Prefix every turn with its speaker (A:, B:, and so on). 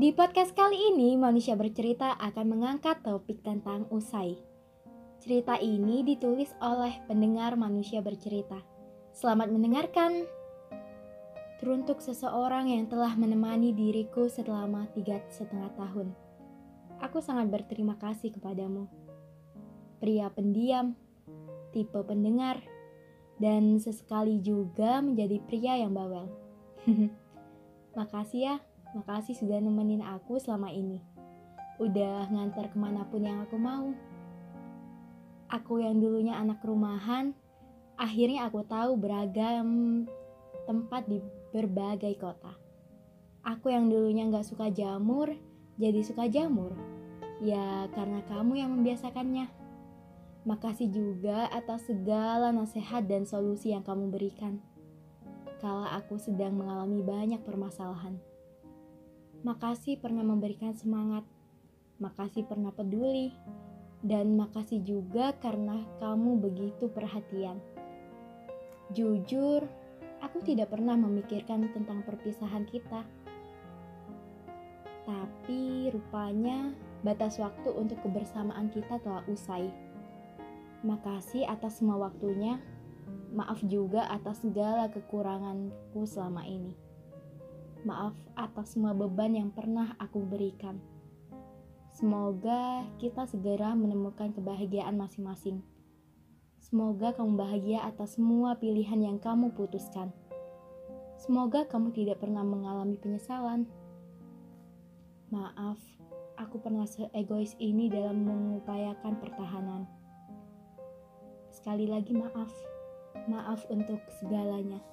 A: Di podcast kali ini, manusia bercerita akan mengangkat topik tentang usai. Cerita ini ditulis oleh pendengar manusia bercerita. Selamat mendengarkan. Teruntuk seseorang yang telah menemani diriku selama tiga setengah tahun. Aku sangat berterima kasih kepadamu. Pria pendiam, tipe pendengar, dan sesekali juga menjadi pria yang bawel. Makasih ya, makasih sudah nemenin aku selama ini. Udah ngantar ke mana pun yang aku mau. Aku yang dulunya anak rumahan, akhirnya aku tahu beragam tempat di berbagai kota. Aku yang dulunya gak suka jamur, jadi suka jamur. Ya karena kamu yang membiasakannya. Makasih juga atas segala nasihat dan solusi yang kamu berikan kala aku sedang mengalami banyak permasalahan. Makasih pernah memberikan semangat, makasih pernah peduli, dan makasih juga karena kamu begitu perhatian. Jujur, aku tidak pernah memikirkan tentang perpisahan kita. Tapi rupanya batas waktu untuk kebersamaan kita telah usai. Makasih atas semua waktunya Maaf juga atas segala kekuranganku selama ini. Maaf atas semua beban yang pernah aku berikan. Semoga kita segera menemukan kebahagiaan masing-masing. Semoga kamu bahagia atas semua pilihan yang kamu putuskan. Semoga kamu tidak pernah mengalami penyesalan. Maaf, aku pernah seegois ini dalam mengupayakan pertahanan. Sekali lagi maaf. Maaf untuk segalanya.